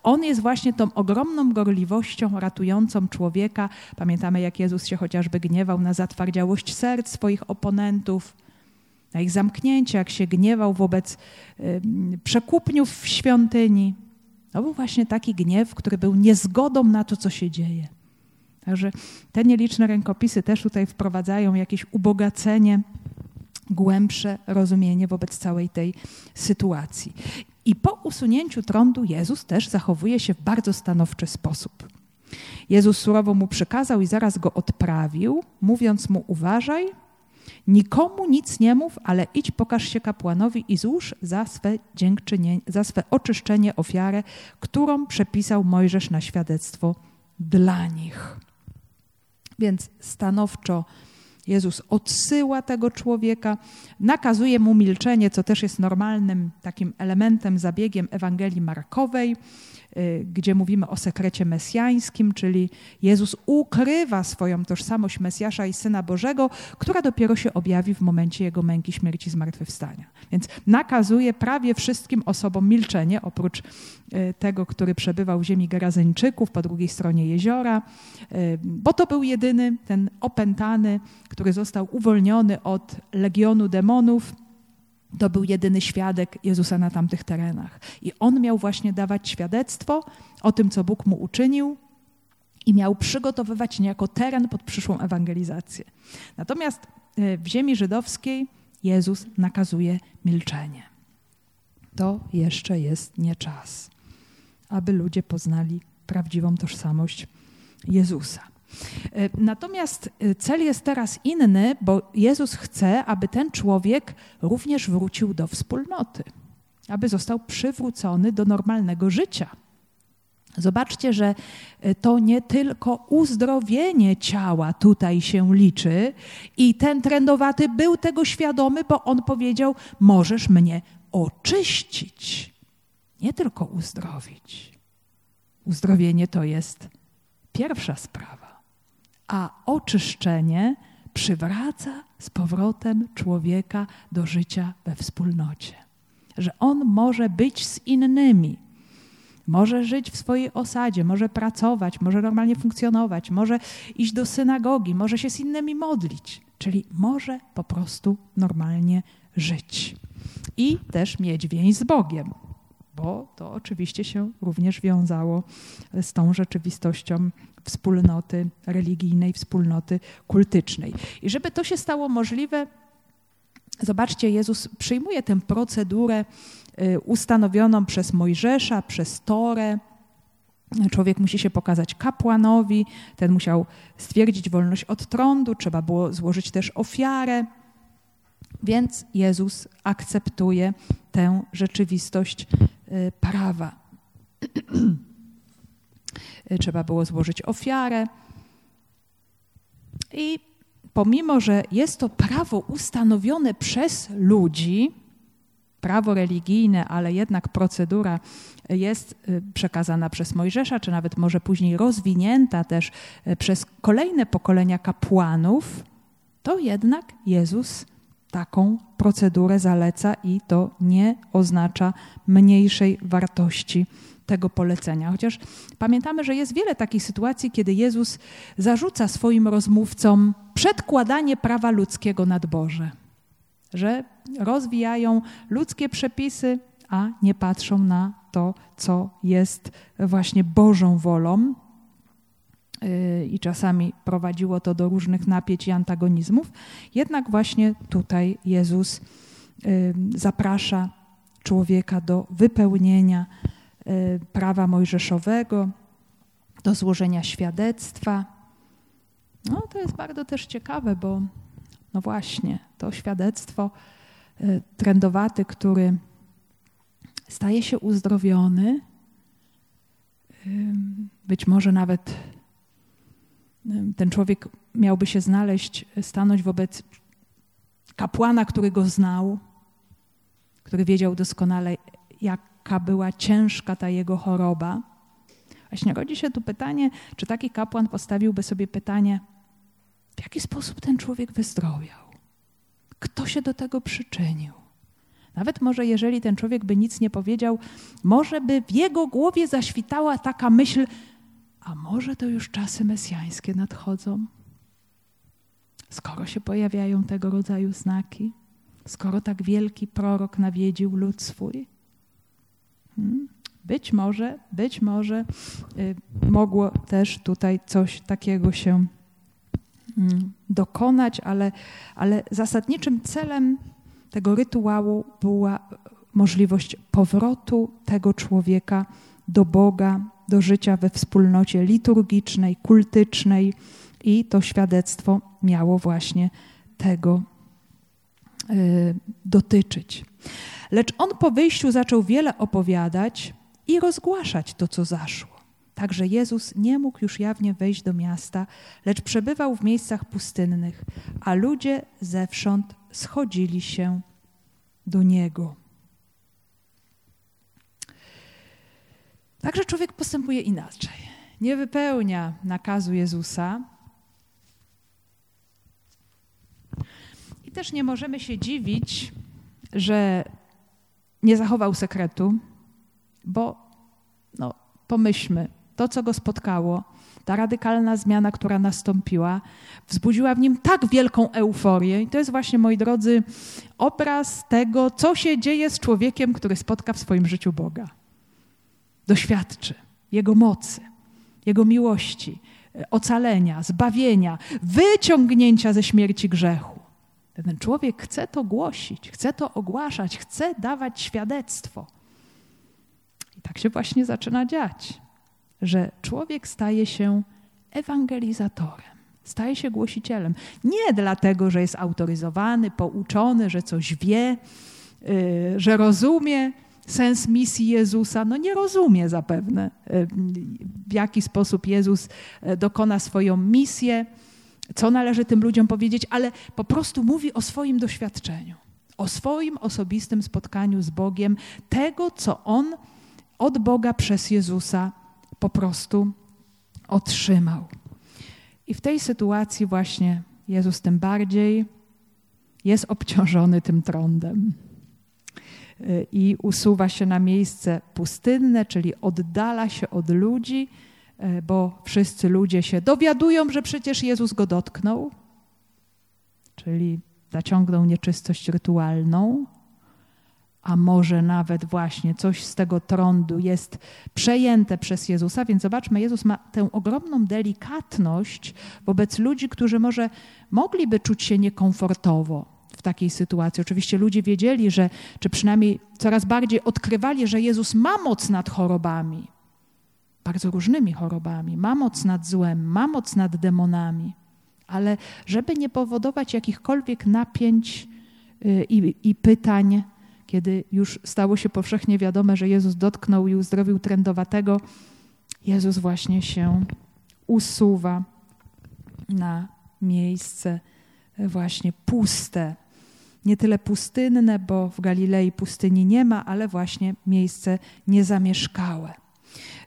[SPEAKER 1] On jest właśnie tą ogromną gorliwością ratującą człowieka. Pamiętamy, jak Jezus się chociażby gniewał na zatwardziałość serc swoich oponentów, na ich zamknięcie, jak się gniewał wobec przekupniów w świątyni. To był właśnie taki gniew, który był niezgodą na to, co się dzieje. Także te nieliczne rękopisy też tutaj wprowadzają jakieś ubogacenie, głębsze rozumienie wobec całej tej sytuacji. I po usunięciu trądu Jezus też zachowuje się w bardzo stanowczy sposób. Jezus surowo mu przykazał i zaraz go odprawił, mówiąc mu: Uważaj, nikomu nic nie mów, ale idź, pokaż się kapłanowi i złóż za swe, za swe oczyszczenie ofiarę, którą przepisał Mojżesz na świadectwo dla nich. Więc stanowczo Jezus odsyła tego człowieka, nakazuje mu milczenie, co też jest normalnym takim elementem, zabiegiem Ewangelii Markowej. Y, gdzie mówimy o sekrecie mesjańskim, czyli Jezus ukrywa swoją tożsamość Mesjasza i Syna Bożego, która dopiero się objawi w momencie Jego męki, śmierci, zmartwychwstania. Więc nakazuje prawie wszystkim osobom milczenie, oprócz y, tego, który przebywał w ziemi Gerazeńczyków po drugiej stronie jeziora, y, bo to był jedyny ten opętany, który został uwolniony od legionu demonów, to był jedyny świadek Jezusa na tamtych terenach. I on miał właśnie dawać świadectwo o tym, co Bóg mu uczynił, i miał przygotowywać niejako teren pod przyszłą ewangelizację. Natomiast e, w ziemi żydowskiej Jezus nakazuje milczenie. To jeszcze jest nie czas, aby ludzie poznali prawdziwą tożsamość Jezusa. E, natomiast e, cel jest teraz inny, bo Jezus chce, aby ten człowiek również wrócił do wspólnoty, aby został przywrócony do normalnego życia. Zobaczcie, że e, to nie tylko uzdrowienie ciała tutaj się liczy, i ten trendowaty był tego świadomy, bo on powiedział: Możesz mnie oczyścić, nie tylko uzdrowić. Uzdrowienie to jest pierwsza sprawa a oczyszczenie przywraca z powrotem człowieka do życia we wspólnocie. Że on może być z innymi, może żyć w swojej osadzie, może pracować, może normalnie funkcjonować, może iść do synagogi, może się z innymi modlić, czyli może po prostu normalnie żyć. I też mieć więź z Bogiem, bo to oczywiście się również wiązało z tą rzeczywistością wspólnoty religijnej, wspólnoty kultycznej. I żeby to się stało możliwe, zobaczcie, Jezus przyjmuje tę procedurę y, ustanowioną przez Mojżesza, przez Torę. Człowiek musi się pokazać kapłanowi, ten musiał stwierdzić wolność od trądu, trzeba było złożyć też ofiarę. Więc Jezus akceptuje tę rzeczywistość y, prawa. (clears throat) Y, trzeba było złożyć ofiarę. I pomimo, że jest to prawo ustanowione przez ludzi, prawo religijne, ale jednak procedura jest y, przekazana przez Mojżesza, czy nawet może później rozwinięta też przez kolejne pokolenia kapłanów, to jednak Jezus taką procedurę zaleca i to nie oznacza mniejszej wartości tego polecenia. Chociaż pamiętamy, że jest wiele takich sytuacji, kiedy Jezus zarzuca swoim rozmówcom przedkładanie prawa ludzkiego nad Boże, że rozwijają ludzkie przepisy, a nie patrzą na to, co jest właśnie Bożą wolą. I czasami prowadziło to do różnych napięć i antagonizmów. Jednak właśnie tutaj Jezus zaprasza człowieka do wypełnienia Y, prawa mojżeszowego, do złożenia świadectwa. No, to jest bardzo też ciekawe, bo no właśnie, to świadectwo y, trendowaty, który staje się uzdrowiony, być może nawet ten człowiek miałby się znaleźć, stanąć wobec kapłana, który go znał, który wiedział doskonale, jak jaka była ciężka ta jego choroba. Właśnie rodzi się tu pytanie, czy taki kapłan postawiłby sobie pytanie, w jaki sposób ten człowiek wyzdrowiał? Kto się do tego przyczynił? Nawet może jeżeli ten człowiek by nic nie powiedział, może by w jego głowie zaświtała taka myśl, a może to już czasy mesjańskie nadchodzą? Skoro się pojawiają tego rodzaju znaki, skoro tak wielki prorok nawiedził lud swój, Hmm? Być może, być może y, mogło też tutaj coś takiego się mm, dokonać, ale, ale zasadniczym celem tego rytuału była możliwość powrotu tego człowieka do Boga, do życia we wspólnocie liturgicznej, kultycznej i to świadectwo miało właśnie tego y, dotyczyć. Lecz on po wyjściu zaczął wiele opowiadać i rozgłaszać to, co zaszło. Także Jezus nie mógł już jawnie wejść do miasta, lecz przebywał w miejscach pustynnych, a ludzie zewsząd schodzili się do Niego. Także człowiek postępuje inaczej. Nie wypełnia nakazu Jezusa. I też nie możemy się dziwić, że nie zachował sekretu, bo no, pomyślmy, to, co go spotkało, ta radykalna zmiana, która nastąpiła, wzbudziła w nim tak wielką euforię. I to jest właśnie, moi drodzy, obraz tego, co się dzieje z człowiekiem, który spotka w swoim życiu Boga. Doświadczy Jego mocy, Jego miłości, ocalenia, zbawienia, wyciągnięcia ze śmierci grzechu. Ten człowiek chce to głosić, chce to ogłaszać, chce dawać świadectwo. I tak się właśnie zaczyna dziać że człowiek staje się ewangelizatorem, staje się głosicielem. Nie dlatego, że jest autoryzowany, pouczony, że coś wie, y, że rozumie sens misji Jezusa. No nie rozumie zapewne, y, w jaki sposób Jezus y, dokona swoją misję, co należy tym ludziom powiedzieć, ale po prostu mówi o swoim doświadczeniu, o swoim osobistym spotkaniu z Bogiem, tego, co on od Boga przez Jezusa po prostu otrzymał. I w tej sytuacji właśnie Jezus tym bardziej jest obciążony tym trądem i usuwa się na miejsce pustynne, czyli oddala się od ludzi, y, bo wszyscy ludzie się dowiadują, że przecież Jezus go dotknął, czyli zaciągnął nieczystość rytualną, a może nawet właśnie coś z tego trądu jest przejęte przez Jezusa. Więc zobaczmy, Jezus ma tę ogromną delikatność wobec ludzi, którzy może mogliby czuć się niekomfortowo takiej sytuacji. Oczywiście ludzie wiedzieli, że, czy przynajmniej coraz bardziej odkrywali, że Jezus ma moc nad chorobami, bardzo różnymi chorobami, ma moc nad złem, ma moc nad demonami, ale żeby nie powodować jakichkolwiek napięć y, i, i pytań, kiedy już stało się powszechnie wiadome, że Jezus dotknął i uzdrowił trędowatego, Jezus właśnie się usuwa na miejsce właśnie puste. Nie tyle pustynne, bo w Galilei pustyni nie ma, ale właśnie miejsce niezamieszkałe.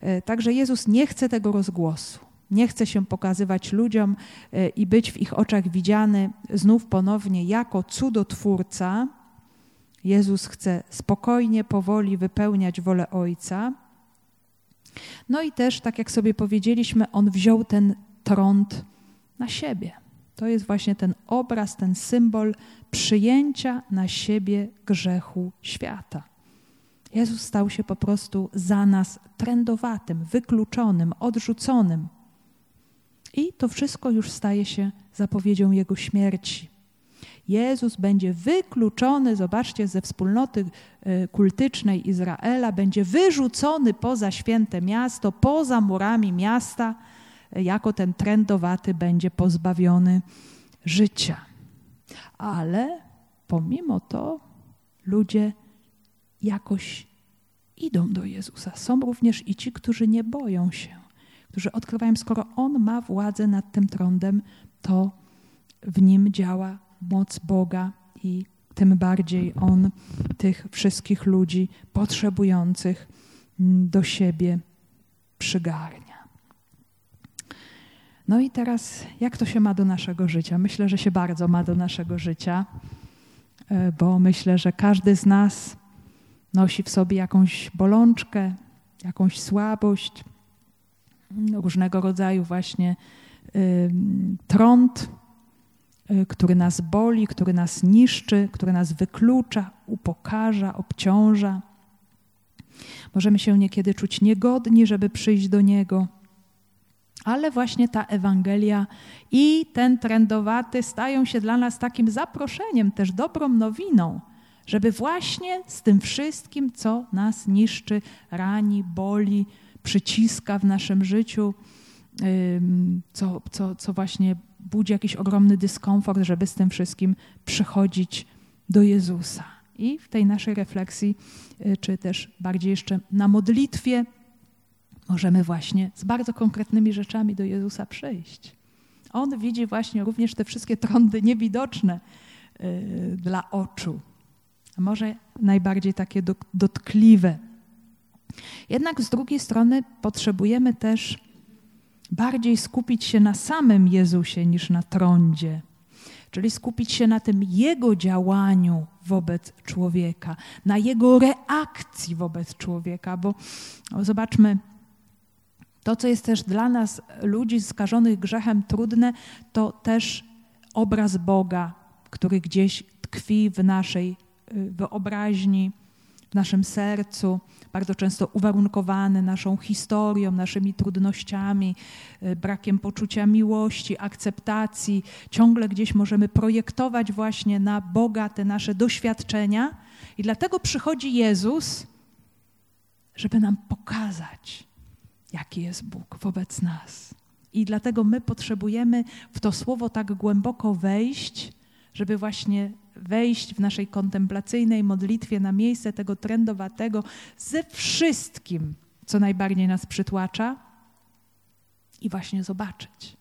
[SPEAKER 1] E, także Jezus nie chce tego rozgłosu. Nie chce się pokazywać ludziom e, i być w ich oczach widziany znów ponownie jako cudotwórca, Jezus chce spokojnie, powoli wypełniać wolę Ojca. No i też, tak jak sobie powiedzieliśmy, on wziął ten trąd na siebie. To jest właśnie ten obraz, ten symbol przyjęcia na siebie grzechu świata. Jezus stał się po prostu za nas trędowatym, wykluczonym, odrzuconym. I to wszystko już staje się zapowiedzią Jego śmierci. Jezus będzie wykluczony, zobaczcie, ze wspólnoty e, kultycznej Izraela, będzie wyrzucony poza święte miasto, poza murami miasta, jako ten trędowaty będzie pozbawiony życia. Ale pomimo to ludzie jakoś idą do Jezusa. Są również i ci, którzy nie boją się, którzy odkrywają, skoro On ma władzę nad tym trądem, to w nim działa moc Boga i tym bardziej On tych wszystkich ludzi potrzebujących do siebie przygarnia. No i teraz, jak to się ma do naszego życia? Myślę, że się bardzo ma do naszego życia, e, bo myślę, że każdy z nas nosi w sobie jakąś bolączkę, jakąś słabość, różnego rodzaju właśnie trąd, Y, który nas boli, który nas niszczy, który nas wyklucza, upokarza, obciąża. Możemy się niekiedy czuć niegodni, żeby przyjść do Niego. Ale właśnie ta Ewangelia i ten trendowaty stają się dla nas takim zaproszeniem, też dobrą nowiną, żeby właśnie z tym wszystkim, co nas niszczy, rani, boli, przyciska w naszym życiu, co, co, co właśnie budzi jakiś ogromny dyskomfort, żeby z tym wszystkim przychodzić do Jezusa. I w tej naszej refleksji, y, czy też bardziej jeszcze na modlitwie, możemy właśnie z bardzo konkretnymi rzeczami do Jezusa przyjść. On widzi właśnie również te wszystkie trądy niewidoczne yy, dla oczu, a może najbardziej takie dotkliwe. Jednak z drugiej strony potrzebujemy też bardziej skupić się na samym Jezusie niż na trądzie czyli skupić się na tym Jego działaniu wobec człowieka, na Jego reakcji wobec człowieka, bo zobaczmy, to, co jest też dla nas, ludzi skażonych grzechem, trudne, to też obraz Boga, który gdzieś tkwi w naszej y, wyobraźni, w naszym sercu, bardzo często uwarunkowany naszą historią, naszymi trudnościami, y, brakiem poczucia miłości, akceptacji. Ciągle gdzieś możemy projektować właśnie na Boga te nasze doświadczenia, i dlatego przychodzi Jezus, żeby nam pokazać, jaki jest Bóg wobec nas. I dlatego my potrzebujemy w to słowo tak głęboko wejść, żeby właśnie wejść w naszej kontemplacyjnej modlitwie na miejsce tego trendowatego ze wszystkim, co najbardziej nas przytłacza i właśnie zobaczyć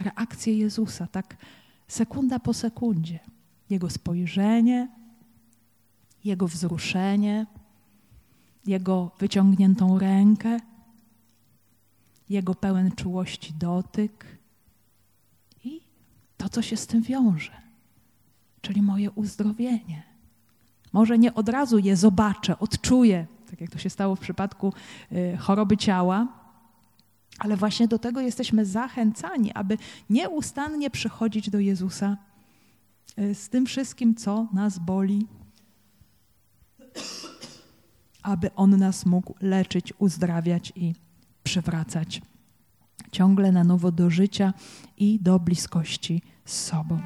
[SPEAKER 1] reakcję Jezusa, tak sekunda po sekundzie. Jego spojrzenie, Jego wzruszenie, Jego wyciągniętą rękę, Jego pełen czułości dotyk i to, co się z tym wiąże czyli moje uzdrowienie. Może nie od razu je zobaczę, odczuję, tak jak to się stało w przypadku y, choroby ciała, ale właśnie do tego jesteśmy zachęcani, aby nieustannie przychodzić do Jezusa y, z tym wszystkim, co nas boli, aby On nas mógł leczyć, uzdrawiać i przywracać ciągle na nowo do życia i do bliskości z sobą.